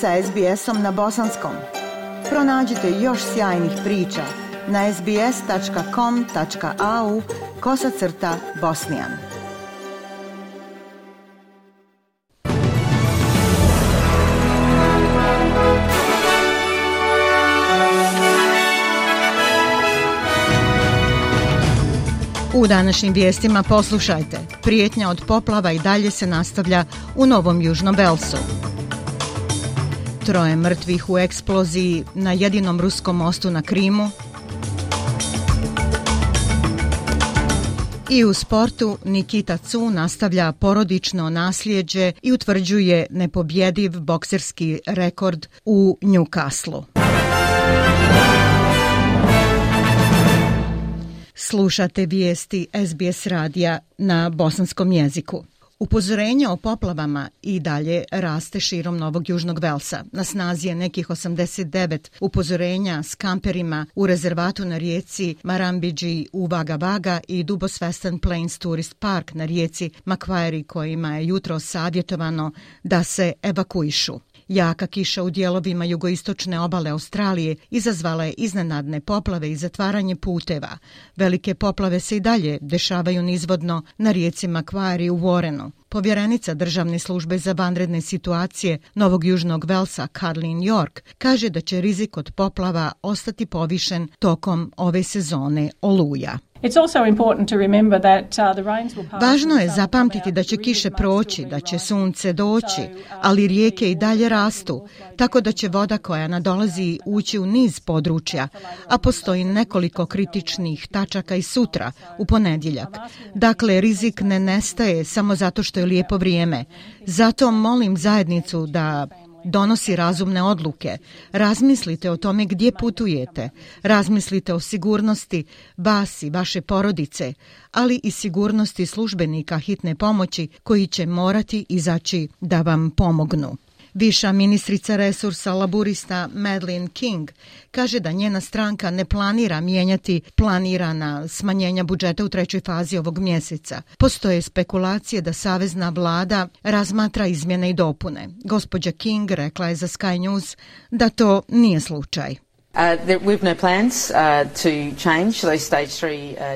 sa SBS-om na bosanskom. Pronađite još sjajnih priča na sbs.com.au kosacrta bosnijan. U današnjim vijestima poslušajte. Prijetnja od poplava i dalje se nastavlja u Novom Južnom Velsu. Troje mrtvih u eksploziji na jedinom ruskom mostu na Krimu. I u sportu Nikita Cu nastavlja porodično nasljeđe i utvrđuje nepobjediv bokserski rekord u Newcastle. Slušate vijesti SBS radija na bosanskom jeziku. Upozorenje o poplavama i dalje raste širom Novog Južnog Velsa. Na snazi je nekih 89 upozorenja s kamperima u rezervatu na rijeci Marambidži u Vaga Vaga i Dubos Western Plains Tourist Park na rijeci Macquarie kojima je jutro savjetovano da se evakuišu. Jaka kiša u dijelovima jugoistočne obale Australije izazvala je iznenadne poplave i zatvaranje puteva. Velike poplave se i dalje dešavaju nizvodno na rijeci Makvari u Warrenu. Povjerenica državne službe za vanredne situacije Novog Južnog Velsa, Karlin York, kaže da će rizik od poplava ostati povišen tokom ove sezone oluja. Uh, Važno je zapamtiti da će kiše proći, da će sunce doći, ali rijeke i dalje rastu, tako da će voda koja nadolazi ući u niz područja, a postoji nekoliko kritičnih tačaka i sutra, u ponedjeljak. Dakle, rizik ne nestaje samo zato što je lijepo vrijeme. Zato molim zajednicu da donosi razumne odluke. Razmislite o tome gdje putujete. Razmislite o sigurnosti vas i vaše porodice, ali i sigurnosti službenika hitne pomoći koji će morati izaći da vam pomognu. Viša ministrica resursa laburista Madeleine King kaže da njena stranka ne planira mijenjati planirana smanjenja budžeta u trećoj fazi ovog mjeseca. Postoje spekulacije da savezna vlada razmatra izmjene i dopune. Gospođa King rekla je za Sky News da to nije slučaj.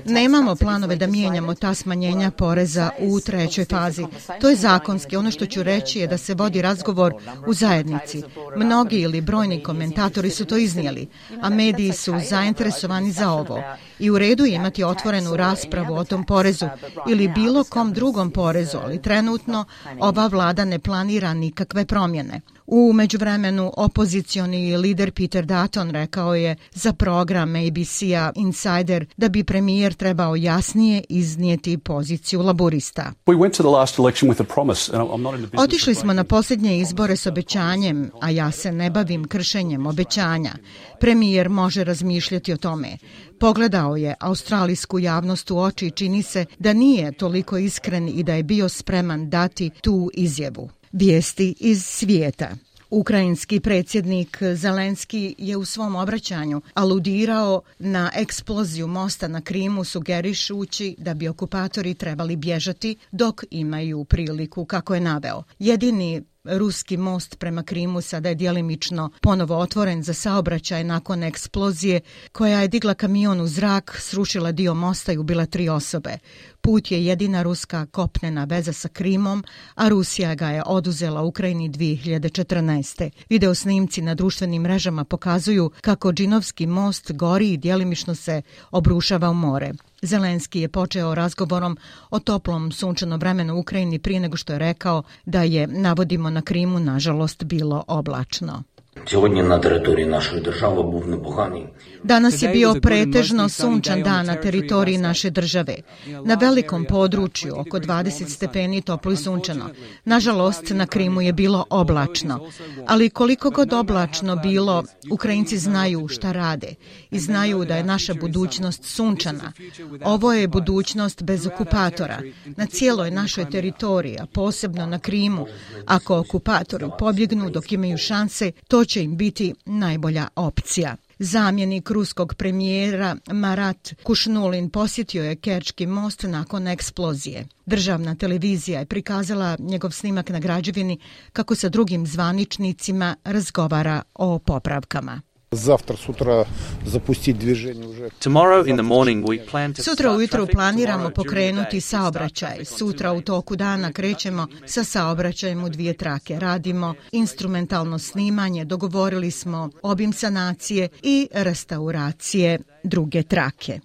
Nemamo planove da mijenjamo ta smanjenja poreza u trećoj fazi. To je zakonski. Ono što ću reći je da se vodi razgovor u zajednici. Mnogi ili brojni komentatori su to iznijeli, a mediji su zainteresovani za ovo. I u redu je imati otvorenu raspravu o tom porezu ili bilo kom drugom porezu, ali trenutno ova vlada ne planira nikakve promjene. U međuvremenu opozicioni lider Peter Dutton rekao je za program ABC-a Insider da bi premijer trebao jasnije iznijeti poziciju laborista. Otišli smo na posljednje izbore s obećanjem, a ja se ne bavim kršenjem obećanja. Premijer može razmišljati o tome. Pogledao je australijsku javnost u oči i čini se da nije toliko iskren i da je bio spreman dati tu izjevu. Vijesti iz svijeta. Ukrajinski predsjednik Zelenski je u svom obraćanju aludirao na eksploziju mosta na Krimu sugerišući da bi okupatori trebali bježati dok imaju priliku kako je naveo. Jedini Ruski most prema Krimu sada je dijelimično ponovo otvoren za saobraćaj nakon eksplozije koja je digla kamion u zrak, srušila dio mosta i ubila tri osobe. Put je jedina ruska kopnena veza sa Krimom, a Rusija ga je oduzela Ukrajini 2014. Video snimci na društvenim mrežama pokazuju kako Džinovski most gori i djelimišno se obrušava u more. Zelenski je počeo razgovorom o toplom sunčanom vremenu u Ukrajini prije nego što je rekao da je, navodimo na Krimu, nažalost bilo oblačno. Danas je bio pretežno sunčan dan na teritoriji naše države. Na velikom području, oko 20 stepeni, toplo i sunčano. Nažalost, na Krimu je bilo oblačno. Ali koliko god oblačno bilo, Ukrajinci znaju šta rade i znaju da je naša budućnost sunčana. Ovo je budućnost bez okupatora. Na cijeloj našoj teritoriji, a posebno na Krimu, ako okupatori pobjegnu dok imaju šanse, to će im biti najbolja opcija. Zamjenik ruskog premijera Marat Kušnulin posjetio je Kerčki most nakon eksplozije. Državna televizija je prikazala njegov snimak na građevini kako sa drugim zvaničnicima razgovara o popravkama. Tomorrow in the Sutra ujutro planiramo pokrenuti saobraćaj. Sutra u toku dana krećemo sa saobraćajem u dvije trake. Radimo instrumentalno snimanje, dogovorili smo obim sanacije i restauracije druge trake.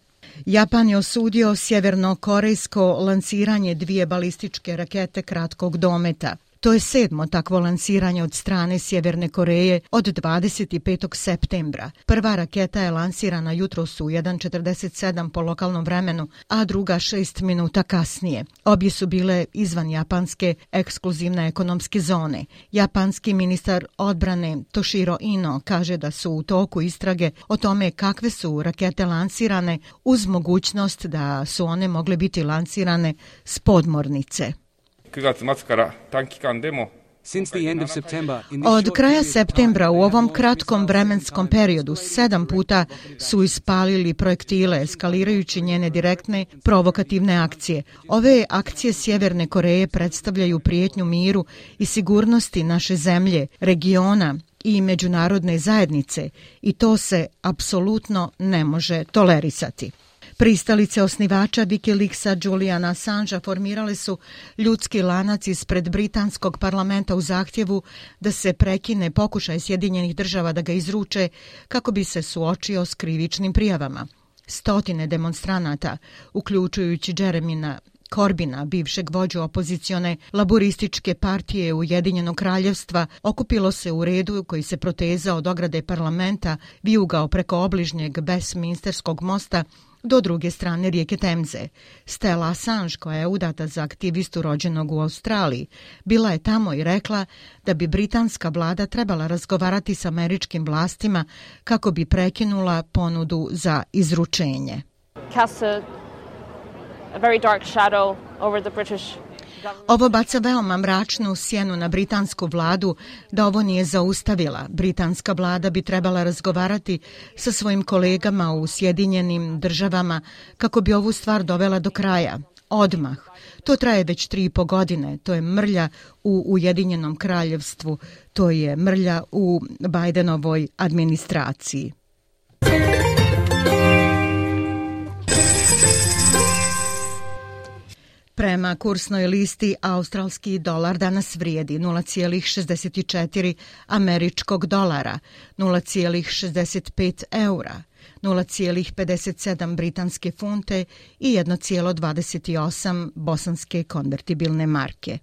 Japan je osudio sjevernokorejsko lansiranje lanciranje dvije balističke rakete kratkog dometa. To je sedmo takvo lansiranje od strane Sjeverne Koreje od 25. septembra. Prva raketa je lansirana jutro su 1.47 po lokalnom vremenu, a druga 6 minuta kasnije. Obje su bile izvan japanske ekskluzivne ekonomske zone. Japanski ministar odbrane Toshiro Ino kaže da su u toku istrage o tome kakve su rakete lansirane uz mogućnost da su one mogle biti lansirane s podmornice. Od kraja septembra u ovom kratkom vremenskom periodu sedam puta su ispalili projektile eskalirajući njene direktne provokativne akcije. Ove akcije Sjeverne Koreje predstavljaju prijetnju miru i sigurnosti naše zemlje, regiona i međunarodne zajednice i to se apsolutno ne može tolerisati. Pristalice osnivača Wikileaksa Juliana Assangea formirale su ljudski lanac ispred britanskog parlamenta u zahtjevu da se prekine pokušaj Sjedinjenih država da ga izruče kako bi se suočio s krivičnim prijavama. Stotine demonstranata, uključujući Jeremina Korbina, bivšeg vođu opozicione laborističke partije Ujedinjenog kraljevstva, okupilo se u redu koji se protezao od ograde parlamenta, vijugao preko obližnjeg Besminsterskog mosta do druge strane rijeke Temze. Stella Assange, koja je udata za aktivistu rođenog u Australiji, bila je tamo i rekla da bi britanska vlada trebala razgovarati s američkim vlastima kako bi prekinula ponudu za izručenje. Cast a, a very dark shadow over the British Ovo baca veoma mračnu sjenu na britansku vladu da ovo nije zaustavila. Britanska vlada bi trebala razgovarati sa svojim kolegama u Sjedinjenim državama kako bi ovu stvar dovela do kraja. Odmah. To traje već tri i po godine. To je mrlja u Ujedinjenom kraljevstvu. To je mrlja u Bajdenovoj administraciji. Prema kursnoj listi, australski dolar danas vrijedi 0,64 američkog dolara, 0,65 eura, 0,57 britanske funte i 1,28 bosanske konvertibilne marke.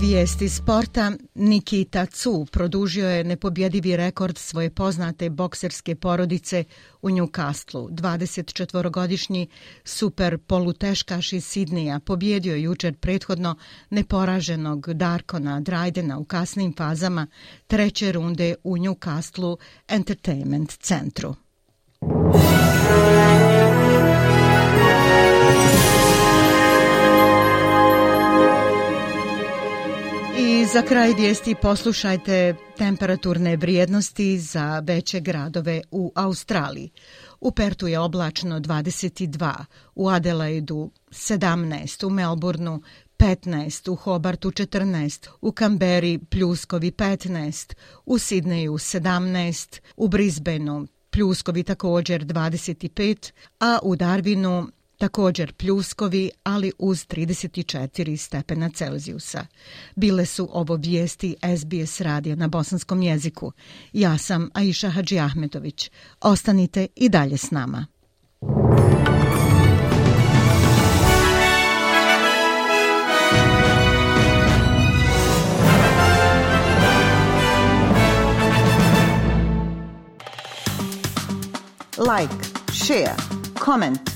Vijesti sporta Nikita Cu produžio je nepobjedivi rekord svoje poznate bokserske porodice u Newcastlu. 24-godišnji super poluteškaš iz Sidneja pobjedio jučer prethodno neporaženog Darkona Drajdena u kasnim fazama treće runde u Newcastlu Entertainment centru. Za kraj vijesti poslušajte temperaturne vrijednosti za veće gradove u Australiji. U Pertu je oblačno 22, u Adelaidu 17, u Melbourneu 15, u Hobartu 14, u Kamberi pljuskovi 15, u Sidneju 17, u Brisbaneu pljuskovi također 25, a u Darwinu također pljuskovi, ali uz 34 stepena Celzijusa. Bile su ovo vijesti SBS radija na bosanskom jeziku. Ja sam Aisha Hadži Ahmetović. Ostanite i dalje s nama. Like, share, comment.